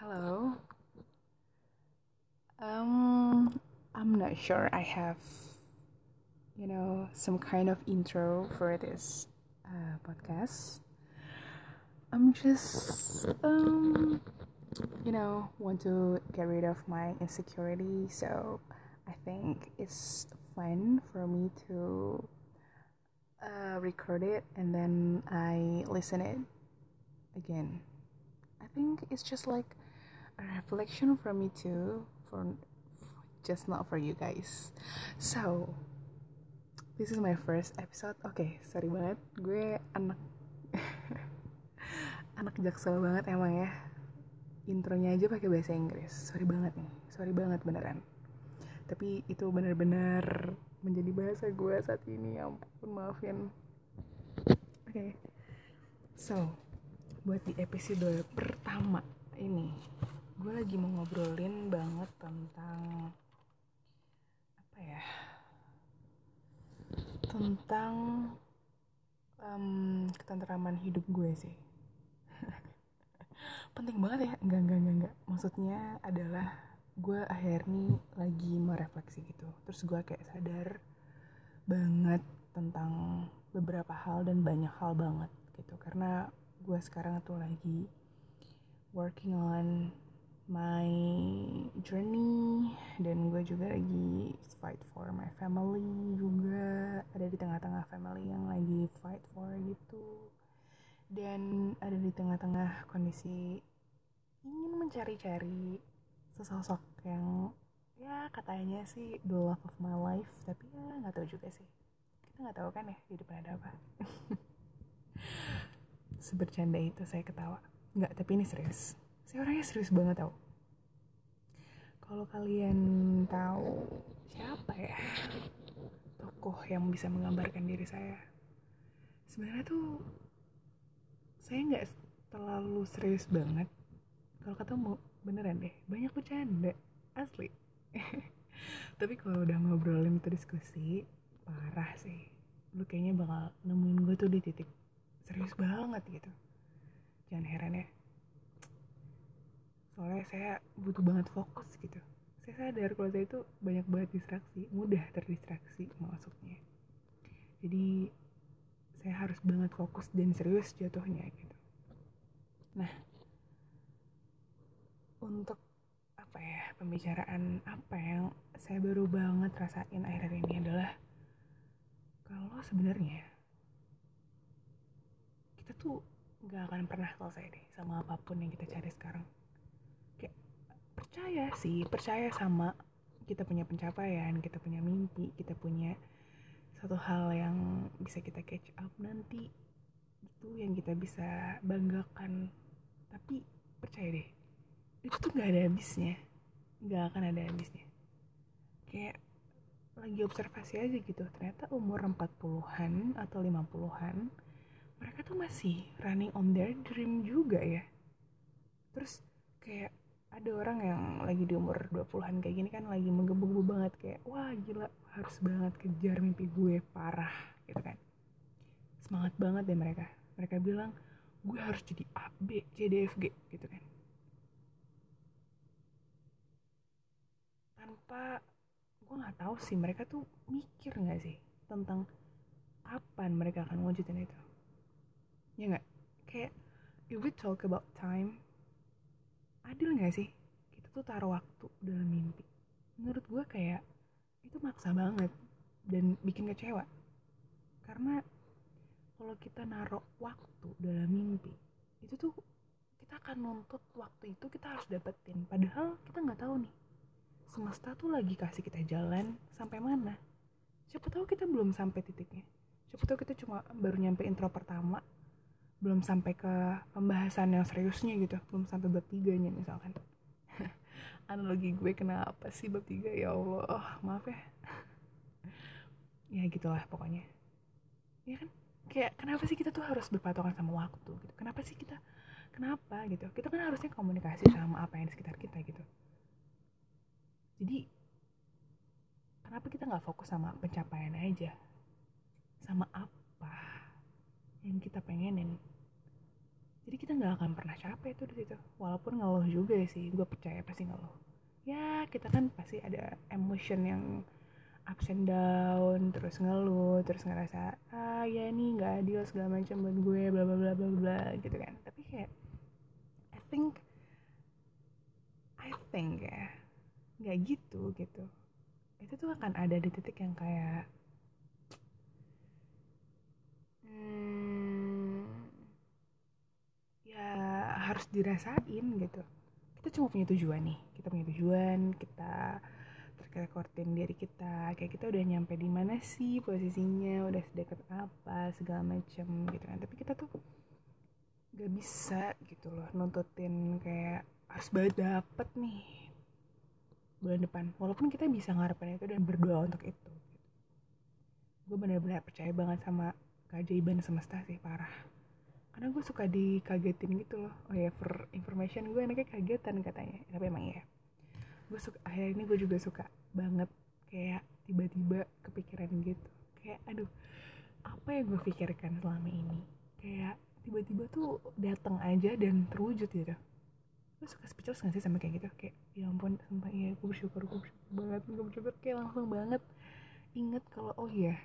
Hello. Um, I'm not sure I have, you know, some kind of intro for this uh, podcast. I'm just, um, you know, want to get rid of my insecurity. So I think it's fun for me to uh, record it and then I listen it again. I think it's just like reflection from me too, for just not for you guys. So this is my first episode. Oke, okay, sorry banget, gue anak anak jaksel banget emang ya. Intronya aja pakai bahasa Inggris. Sorry banget nih, sorry banget beneran. Tapi itu benar-benar menjadi bahasa gue saat ini. Ya ampun, maafin. Oke, okay. so buat di episode pertama ini gue lagi mau ngobrolin banget tentang apa ya tentang um, ketenteraman hidup gue sih. Penting banget ya enggak enggak enggak enggak. Maksudnya adalah gue akhir ini lagi merefleksi gitu. Terus gue kayak sadar banget tentang beberapa hal dan banyak hal banget gitu. Karena gue sekarang tuh lagi working on my journey dan gue juga lagi fight for my family juga. Ada di tengah-tengah family yang lagi fight for gitu. Dan ada di tengah-tengah kondisi ingin mencari-cari sesosok yang ya katanya sih the love of my life tapi ya nggak tahu juga sih. Kita nggak tahu kan ya di depan ada apa. Sebercanda itu saya ketawa. Nggak tapi ini serius saya orangnya serius banget tau. Kalau kalian tahu siapa ya tokoh yang bisa menggambarkan diri saya? Sebenarnya tuh saya nggak terlalu serius banget. Kalau ketemu beneran deh banyak bercanda asli. Tapi kalau udah ngobrolin itu diskusi parah sih. Lu kayaknya bakal nemuin gue tuh di titik serius banget gitu. Jangan heran ya soalnya saya butuh banget fokus gitu. Saya sadar kalau saya itu banyak banget distraksi mudah terdistraksi maksudnya jadi saya harus banget fokus dan serius jatuhnya gitu. Nah untuk apa ya pembicaraan apa yang saya baru banget rasain akhir-akhir ini adalah kalau sebenarnya kita tuh nggak akan pernah selesai deh sama apa pun yang kita cari sekarang percaya sih percaya sama kita punya pencapaian kita punya mimpi kita punya satu hal yang bisa kita catch up nanti. Itu yang kita bisa banggakan. Tapi percaya deh itu tuh nggak ada habisnya. Nggak akan ada habisnya. Kayak lagi observasi aja gitu ternyata umur 40-an atau 50-an mereka tuh masih running on their dream juga ya. Terus kayak ada orang yang lagi di umur 20-an kayak gini kan lagi menggebu-gebu banget kayak wah gila harus banget kejar mimpi gue parah gitu kan. Semangat banget deh mereka. Mereka bilang gue harus jadi A, B, C, D, F, G gitu kan. Tanpa gue nggak tahu sih mereka tuh mikir nggak sih tentang kapan mereka akan wujudin itu. Ya nggak? Kayak if we talk about time adil nggak sih? Kita tuh taruh waktu dalam mimpi. Menurut gue kayak itu maksa banget dan bikin kecewa. Karena kalau kita naruh waktu dalam mimpi itu tuh kita akan nuntut waktu itu kita harus dapetin. Padahal kita nggak tahu nih semesta tuh lagi kasih kita jalan sampai mana. Siapa tahu kita belum sampai titiknya. Siapa tahu kita cuma baru nyampe intro pertama belum sampai ke pembahasan yang seriusnya gitu belum sampai bab tiganya misalkan. Analogi gue kenapa sih bab tiga? Ya Allah maaf ya. Ya gitulah pokoknya. Ya kan? Kayak kenapa sih kita tuh harus berpatokan sama waktu gitu? Kenapa sih kita kenapa gitu? Kita kan harusnya komunikasi sama apa yang di sekitar kita gitu. Jadi kenapa kita nggak fokus sama pencapaian aja? Sama apa yang kita pengenin jadi kita nggak akan pernah capek tuh di situ. Walaupun ngeluh juga sih gue percaya pasti ngeluh. Ya kita kan pasti ada emotion yang ups and down terus ngeluh terus ngerasa ah ya ini nggak adil segala macam buat gue bla bla bla bla bla gitu kan. Tapi kayak I think I think ya nggak gitu gitu. Itu tuh akan ada di titik yang kayak hmm, ya harus dirasain gitu. Kita cuma punya tujuan nih. Kita punya tujuan kita terrekortin diri kita. Kayak kita udah nyampe di mana sih posisinya udah sedekat apa segala macam gitu kan. Tapi kita tuh gak bisa gitu loh nuntutin kayak harus banget dapet nih bulan depan. Walaupun kita bisa ngarepin itu dan berdoa untuk itu. Gue benar-benar percaya banget sama keajaiban semesta sih parah karena gue suka dikagetin gitu loh. Oh ya for information gue anaknya kagetan katanya. Tapi emang ya gue suka akhir ini gue juga suka banget kayak tiba-tiba kepikiran gitu. Kayak aduh apa yang gue pikirkan selama ini? Kayak tiba-tiba tuh datang aja dan terwujud gitu. Lo suka speechless gak sih sama kayak gitu? Kayak ya ampun sumpah iya gue bersyukur gue bersyukur banget gue bersyukur. Kayak langsung banget inget kalau oh iya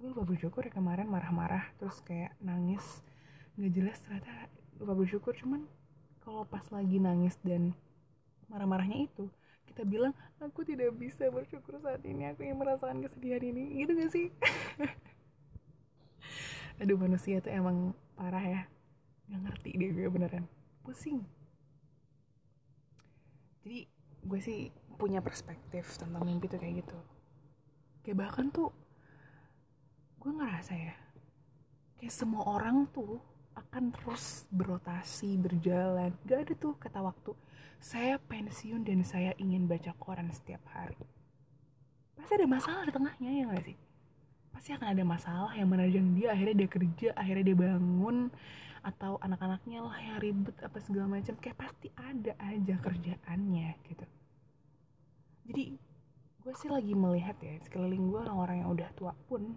gue lupa bersyukur ya kemarin marah-marah terus kayak nangis nggak jelas ternyata. Lupa bersyukur cuman kalau pas lagi nangis dan marah-marahnya itu kita bilang aku tidak bisa bersyukur saat ini aku yang merasakan kesedihan ini. Gitu gak sih? Aduh manusia tuh emang parah ya. Nggak ngerti deh gue beneran. Pusing. Jadi gue sih punya perspektif tentang mimpi tuh kayak gitu. Kayak bahkan tuh gue ngerasa ya kayak semua orang tuh akan terus berotasi berjalan. Gak ada tuh kata waktu saya pensiun dan saya ingin baca koran setiap hari. Pasti ada masalah di tengahnya ya gak sih? Pasti akan ada masalah yang menerjang dia akhirnya dia kerja akhirnya dia bangun atau anak-anaknya lah yang ribet apa segala macam. Kayak pasti ada aja kerjaannya gitu. Jadi gue sih lagi melihat ya sekeliling gue orang-orang yang udah tua pun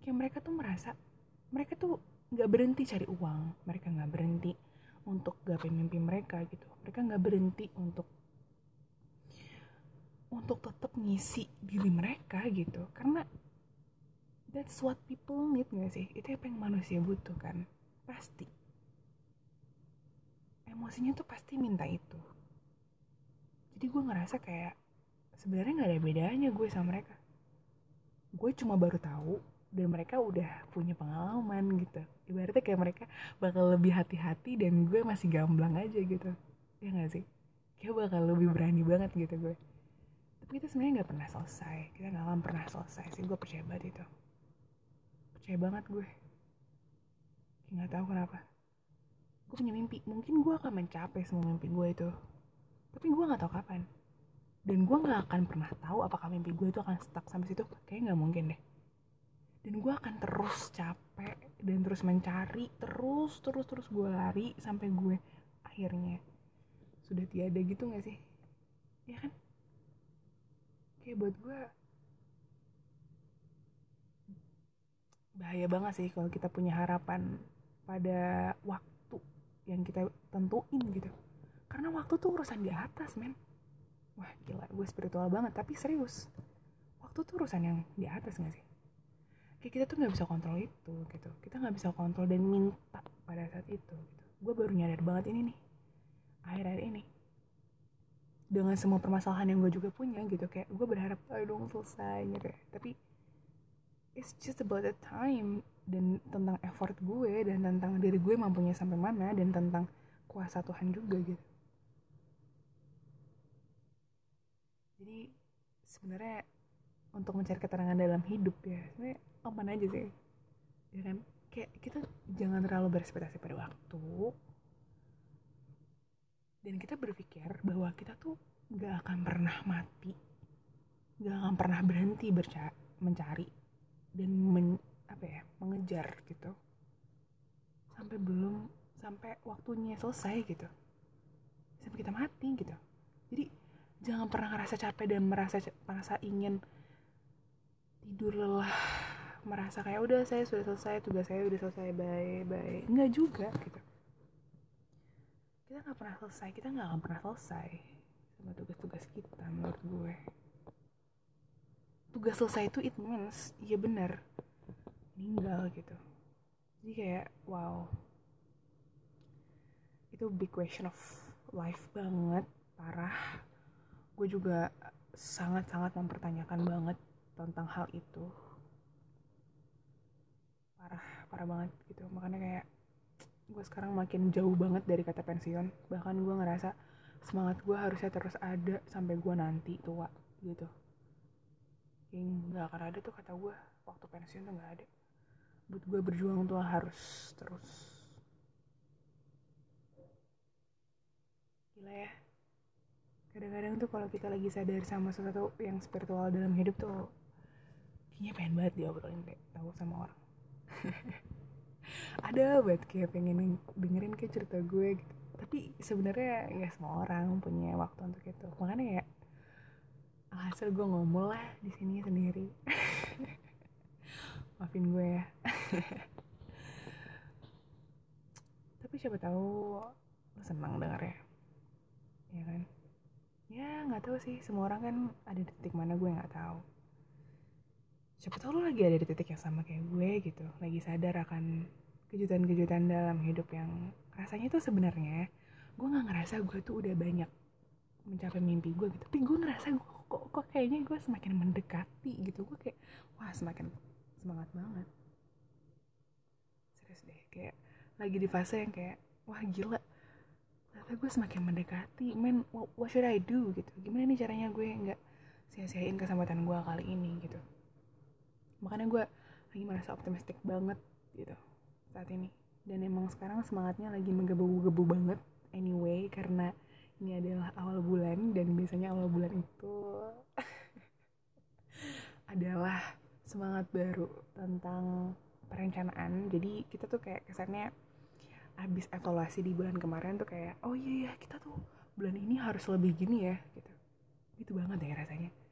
kayak mereka tuh merasa mereka tuh nggak berhenti cari uang. Mereka nggak berhenti untuk gapai mimpi mereka gitu. Mereka nggak berhenti untuk untuk tetap ngisi diri mereka gitu. Karena that's what people need gak sih? Itu apa yang manusia butuh kan? Pasti. Emosinya tuh pasti minta itu. Jadi gue ngerasa kayak sebenarnya nggak ada bedanya gue sama mereka. Gue cuma baru tahu dan mereka udah punya pengalaman gitu. Ibaratnya kayak mereka bakal lebih hati-hati dan gue masih gamblang aja gitu. Ya gak sih? Kayak bakal lebih berani banget gitu gue. Tapi kita sebenarnya nggak pernah selesai. Kita nggak akan pernah selesai sih. Gue percaya banget itu. Percaya banget gue. Nggak tahu kenapa. Gue punya mimpi. Mungkin gue akan mencapai semua mimpi gue itu. Tapi gue nggak tahu kapan. Dan gue nggak akan pernah tahu apakah mimpi gue itu akan stuck sampai situ. Kayaknya nggak mungkin deh dan gue akan terus capek dan terus mencari terus terus terus gue lari sampai gue akhirnya. Sudah tiada gitu gak sih? Ya kan? Kayak buat gue bahaya banget sih kalau kita punya harapan pada waktu yang kita tentuin gitu. Karena waktu tuh urusan di atas men. Wah gila gue spiritual banget tapi serius. Waktu tuh urusan yang di atas gak sih kayak kita tuh nggak bisa kontrol itu gitu. Kita nggak bisa kontrol dan minta pada saat itu gitu. Gue baru nyadar banget ini nih akhir-akhir ini. Dengan semua permasalahan yang gue juga punya gitu. Kayak gue berharap ayo dong selesai gitu ya. Tapi it's just about the time dan tentang effort gue dan tentang diri gue mampunya sampai mana dan tentang kuasa Tuhan juga gitu. Jadi sebenarnya untuk mencari keterangan dalam hidup ya. Sebenarnya aman aja sih. Ya kan? Kayak kita jangan terlalu berespektasi pada waktu. Dan kita berpikir bahwa kita tuh gak akan pernah mati. Gak akan pernah berhenti mencari dan men, apa ya mengejar gitu. Sampai belum sampai waktunya selesai gitu. Sampai kita mati gitu. Jadi jangan pernah ngerasa capek dan merasa merasa ingin tidur lelah merasa kayak udah saya sudah selesai tugas saya udah selesai bye bye. Enggak juga gitu. Kita nggak pernah selesai kita nggak akan pernah selesai sama tugas-tugas kita menurut gue. Tugas selesai itu it means iya bener meninggal gitu. Jadi kayak wow. Itu big question of life banget parah. Gue juga sangat-sangat mempertanyakan banget tentang hal itu. Parah parah banget gitu. Makanya kayak gue sekarang makin jauh banget dari kata pensiun. Bahkan gue ngerasa semangat gue harusnya terus ada sampai gue nanti tua gitu. Yang nggak akan ada tuh kata gue waktu pensiun tuh nggak ada. Buat gue berjuang tuh harus terus. Gila ya. Kadang-kadang tuh kalau kita lagi sadar sama sesuatu yang spiritual dalam hidup tuh kayaknya pengen banget diobrolin deh tahu sama orang. Ada banget kayak pengen dengerin kayak cerita gue gitu. Tapi sebenarnya nggak semua orang punya waktu untuk itu. Makanya ya hasil gue ngomong lah di sini sendiri. Maafin gue ya. Tapi siapa tahu lo senang denger ya. Ya kan? Ya nggak tahu sih. Semua orang kan ada di titik mana gue nggak tahu siapa tahu lo lagi ada di titik yang sama kayak gue gitu. Lagi sadar akan kejutan-kejutan dalam hidup yang rasanya tuh sebenarnya gue nggak ngerasa gue tuh udah banyak mencapai mimpi gue gitu. Tapi gue ngerasa gue kok kok kayaknya gue semakin mendekati gitu. Gue kayak wah semakin semangat banget. Serius deh kayak lagi di fase yang kayak wah gila. Ternyata gue semakin mendekati. Men what, what should I do gitu? Gimana nih caranya gue nggak sia-siain kesempatan gue kali ini gitu makanya gue lagi merasa optimistik banget gitu saat ini. Dan emang sekarang semangatnya lagi menggebu-gebu banget anyway karena ini adalah awal bulan dan biasanya awal bulan itu adalah semangat baru tentang perencanaan. Jadi kita tuh kayak kesannya habis evaluasi di bulan kemarin tuh kayak oh iya ya kita tuh bulan ini harus lebih gini ya gitu. Itu banget ya rasanya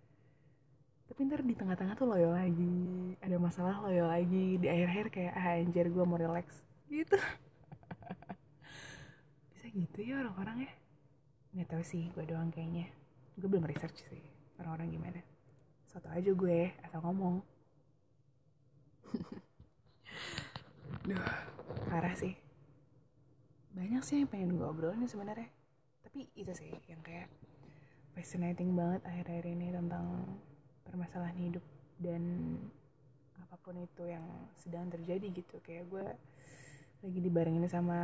tapi ntar di tengah-tengah tuh loyo lagi ada masalah loyo lagi. Di akhir-akhir kayak ah anjir gue mau relax. Gitu. Bisa gitu ya orang-orang ya? Nggak tahu sih gue doang kayaknya. Gue belum research sih orang-orang gimana. Soto aja gue atau ngomong. Duh, parah sih. Banyak sih yang pengen gue obrolin sebenarnya. Tapi itu sih yang kayak fascinating banget akhir-akhir ini tentang permasalahan hidup dan apa pun itu yang sedang terjadi gitu. Kayak gue lagi dibarengin sama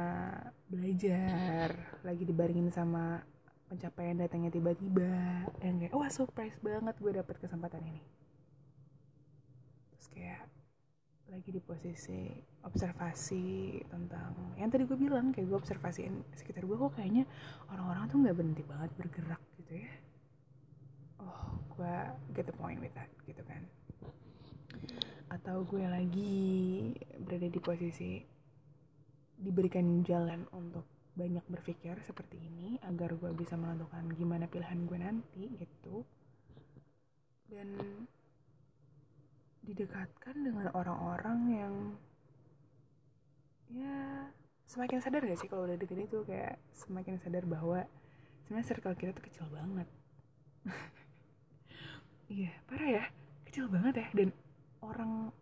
belajar lagi dibarengin sama pencapaian datangnya tiba-tiba yang kayak wah surprise banget gue dapet kesempatan ini. Terus kayak lagi di posisi observasi tentang yang tadi gue bilang kayak gue observasiin sekitar gue kok kayaknya orang-orang tuh nggak berhenti banget bergerak gitu ya oh gue get the point with that gitu kan. Atau gue lagi berada di posisi diberikan jalan untuk banyak berpikir seperti ini agar gue bisa menentukan gimana pilihan gue nanti gitu. Dan didekatkan dengan orang-orang yang ya semakin sadar gak sih kalau udah deket itu? Kayak semakin sadar bahwa sebenarnya circle kita tuh kecil banget iya parah ya. Kecil banget ya. Dan orang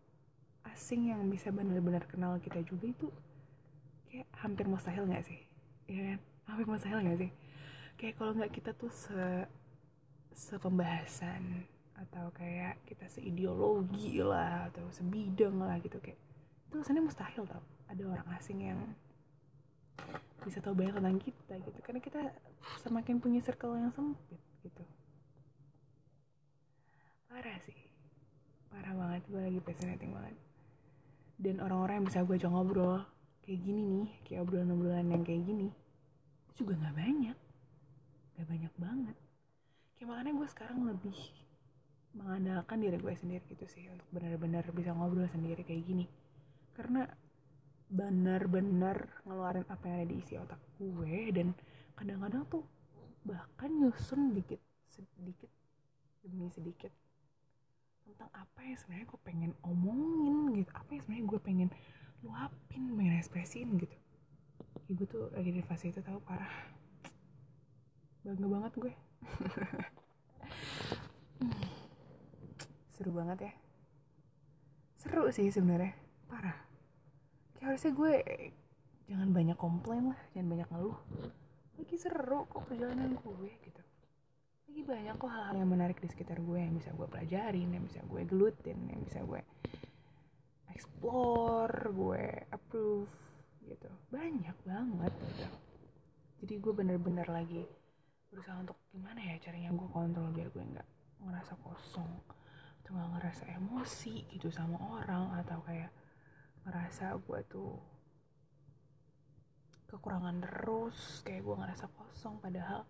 asing yang bisa benar-benar kenal kita juga itu kayak hampir mustahil gak sih? Ya kan? Hampir mustahil gak sih? Kayak kalau nggak kita tuh se sepembahasan atau kayak kita seideologi lah atau sebidang lah gitu kayak itu kesannya mustahil tau. Ada orang asing yang bisa tahu banyak tentang kita gitu. Karena kita semakin punya circle yang sempit gitu parah sih. Parah banget gue lagi fascinating banget. Dan orang-orang yang bisa gue ajak ngobrol kayak gini nih kayak obrolan-obrolan yang kayak gini juga nggak banyak. Nggak banyak banget. Kayak makanya gue sekarang lebih mengandalkan diri gue sendiri gitu sih untuk benar-benar bisa ngobrol sendiri kayak gini. Karena benar-benar ngeluarin apa yang ada di isi otak gue dan kadang-kadang tuh bahkan nyusun dikit sedikit demi sedikit tentang apa yang sebenarnya gue pengen omongin gitu. Apa yang sebenarnya gue pengen luapin pengen ekspresiin gitu. Ya gue tuh lagi di fase itu tau parah. Bangga banget gue. Seru banget ya. Seru sih sebenarnya. Parah. Kayak harusnya gue jangan banyak komplain lah. Jangan banyak ngeluh. Lagi seru kok perjalanan gue gitu lagi banyak kok hal-hal yang menarik di sekitar gue yang bisa gue pelajarin yang bisa gue gelutin yang bisa gue explore gue approve gitu. Banyak banget gitu. Jadi gue bener-bener lagi berusaha untuk gimana ya caranya gue kontrol biar gue nggak ngerasa kosong atau nggak ngerasa emosi gitu sama orang atau kayak ngerasa gue tuh kekurangan terus kayak gue ngerasa kosong padahal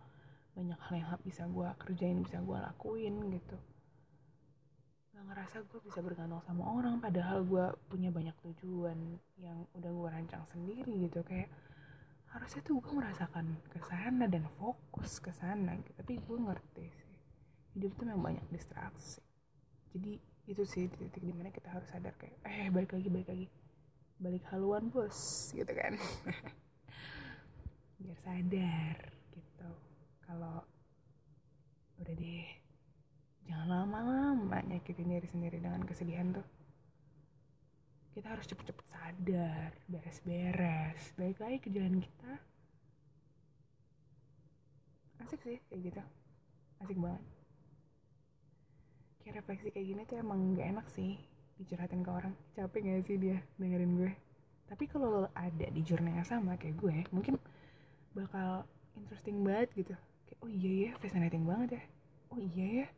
banyak hal yang bisa gue kerjain bisa gue lakuin gitu. Nggak ngerasa gue bisa bergantung sama orang padahal gue punya banyak tujuan yang udah gue rancang sendiri gitu. Kayak harusnya tuh gue merasakan ke sana dan fokus ke sana gitu. tapi gue ngerti sih hidup tuh memang banyak distraksi. Jadi itu sih titik di mana kita harus sadar kayak eh balik lagi balik lagi. Balik haluan bos gitu kan. Biar sadar kalau udah deh jangan lama-lama nyakitin diri sendiri dengan kesedihan tuh. Kita harus cepet-cepet sadar beres-beres. Balik lagi ke jalan kita. Asik sih kayak gitu. Asik banget. Kayak refleksi kayak gini tuh emang gak enak sih dicurhatin ke orang. Capek gak sih dia dengerin gue? Tapi kalau lo ada di jurnal yang sama kayak gue mungkin bakal interesting banget gitu kayak oh iya ya fascinating banget ya. Oh iya ya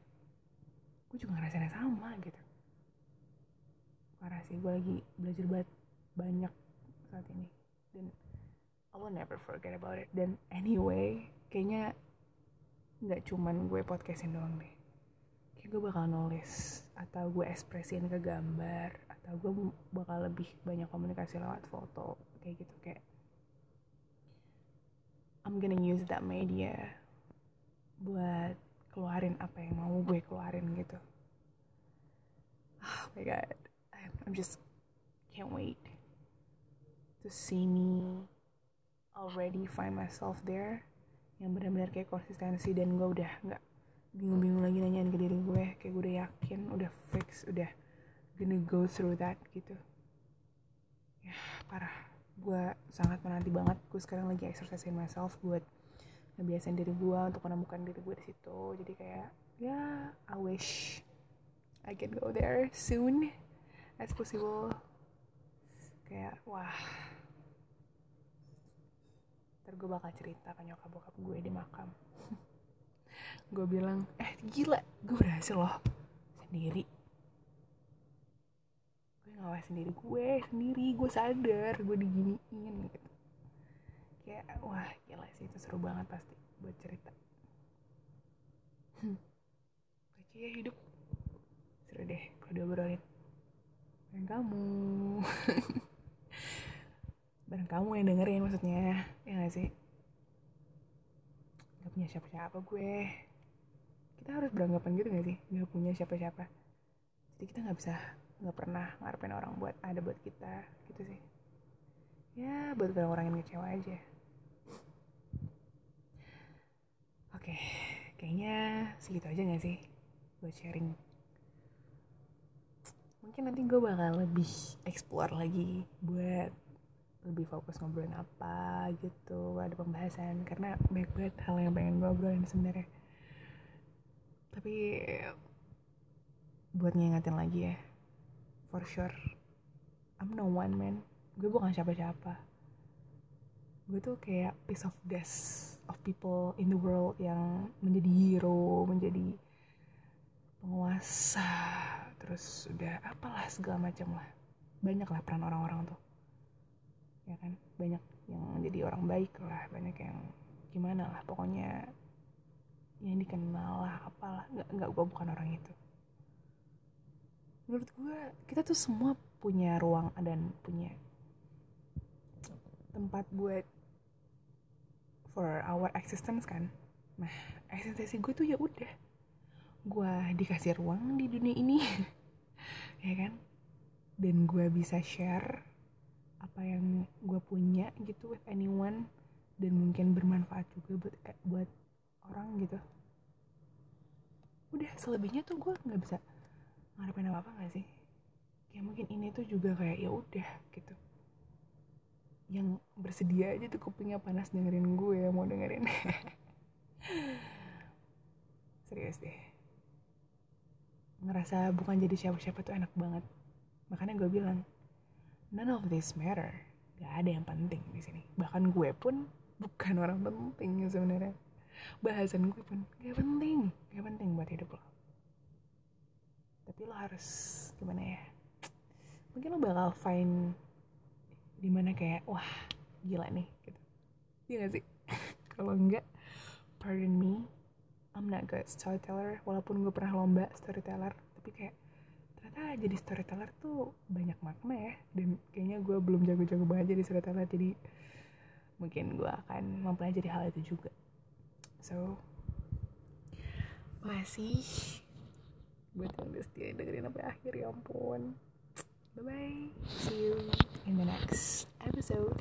gue juga ngerasain sama gitu. Parah sih gue lagi belajar banget banyak saat ini. Dan I will never forget about it. Dan anyway kayaknya nggak cuman gue podcastin doang deh. Kayak gue bakal nulis atau gue ekspresiin ke gambar atau gue bakal lebih banyak komunikasi lewat foto kayak gitu. Kayak I'm gonna use that media buat keluarin apa yang mau gue keluarin gitu. Oh my god. I'm, just can't wait to see me already find myself there yang benar-benar kayak konsistensi dan gue udah nggak bingung-bingung lagi nanyain ke diri gue. Kayak gue udah yakin udah fix udah gonna go through that gitu. Ya parah. Gue sangat menanti banget. Gue sekarang lagi exercising myself buat ngebiasain diri gue untuk menemukan diri gue di situ. Jadi kayak ya I wish I can go there soon as possible. Kayak wah. Ntar gue bakal cerita ke nyokap bokap gue di makam. Gue bilang eh gila gue berhasil loh. Sendiri. Gue ngawas sendiri gue sendiri gue sadar gue diginiin gitu kayak wah gila sih itu seru banget pasti buat cerita. Hmm. lucu ya hidup. Seru deh kalau diobrolin. Bareng kamu. Bareng kamu yang dengerin maksudnya ya gak sih? Gak punya siapa-siapa gue. Kita harus beranggapan gitu gak sih? Gak punya siapa-siapa. Jadi kita gak bisa gak pernah ngarepin orang buat ada buat kita gitu sih. Ya buat orang-orang yang kecewa aja oke kayaknya segitu aja gak sih buat sharing? Mungkin nanti gue bakal lebih explore lagi buat lebih fokus ngobrolin apa gitu ada pembahasan. Karena banyak banget hal yang pengen gue obrolin sebenarnya. Tapi buat ngingetin lagi ya for sure I'm no one man. Gue bukan siapa-siapa gue tuh kayak piece of dust of people in the world yang menjadi hero menjadi penguasa terus udah apalah segala macam lah. Banyak lah peran orang-orang tuh. Ya kan? Banyak yang jadi orang baik lah banyak yang gimana lah pokoknya yang dikenal lah apalah. Nggak nggak gue bukan orang itu. Menurut gue kita tuh semua punya ruang dan punya tempat buat for our existence kan. Nah eksistensi gue tuh ya udah. Gue dikasih ruang di dunia ini. Ya kan? Dan gue bisa share apa yang gue punya gitu with anyone. Dan mungkin bermanfaat juga buat eh, buat orang gitu. Udah selebihnya tuh gue nggak bisa ngarepin apa apa nggak sih? Kayak mungkin ini tuh juga kayak ya udah gitu yang bersedia aja tuh kupingnya panas dengerin gue mau dengerin. Serius deh. Ngerasa bukan jadi siapa-siapa tuh enak banget. Makanya gue bilang none of this matter. Gak ada yang penting di sini. Bahkan gue pun bukan orang penting sebenarnya. Bahasan gue pun gak penting. Gak penting buat hidup lo. Tapi lo harus gimana ya? Mungkin lo bakal find di mana kayak wah gila nih gitu. Iya gak sih? Kalau enggak pardon me I'm not good storyteller walaupun gue pernah lomba storyteller tapi kayak ternyata jadi storyteller tuh banyak makna ya dan kayaknya gue belum jago-jago banget jadi storyteller jadi mungkin gue akan mempelajari hal itu juga. So masih buat yang setia dengerin sampai akhir ya ampun Bye bye. See you in the next episode.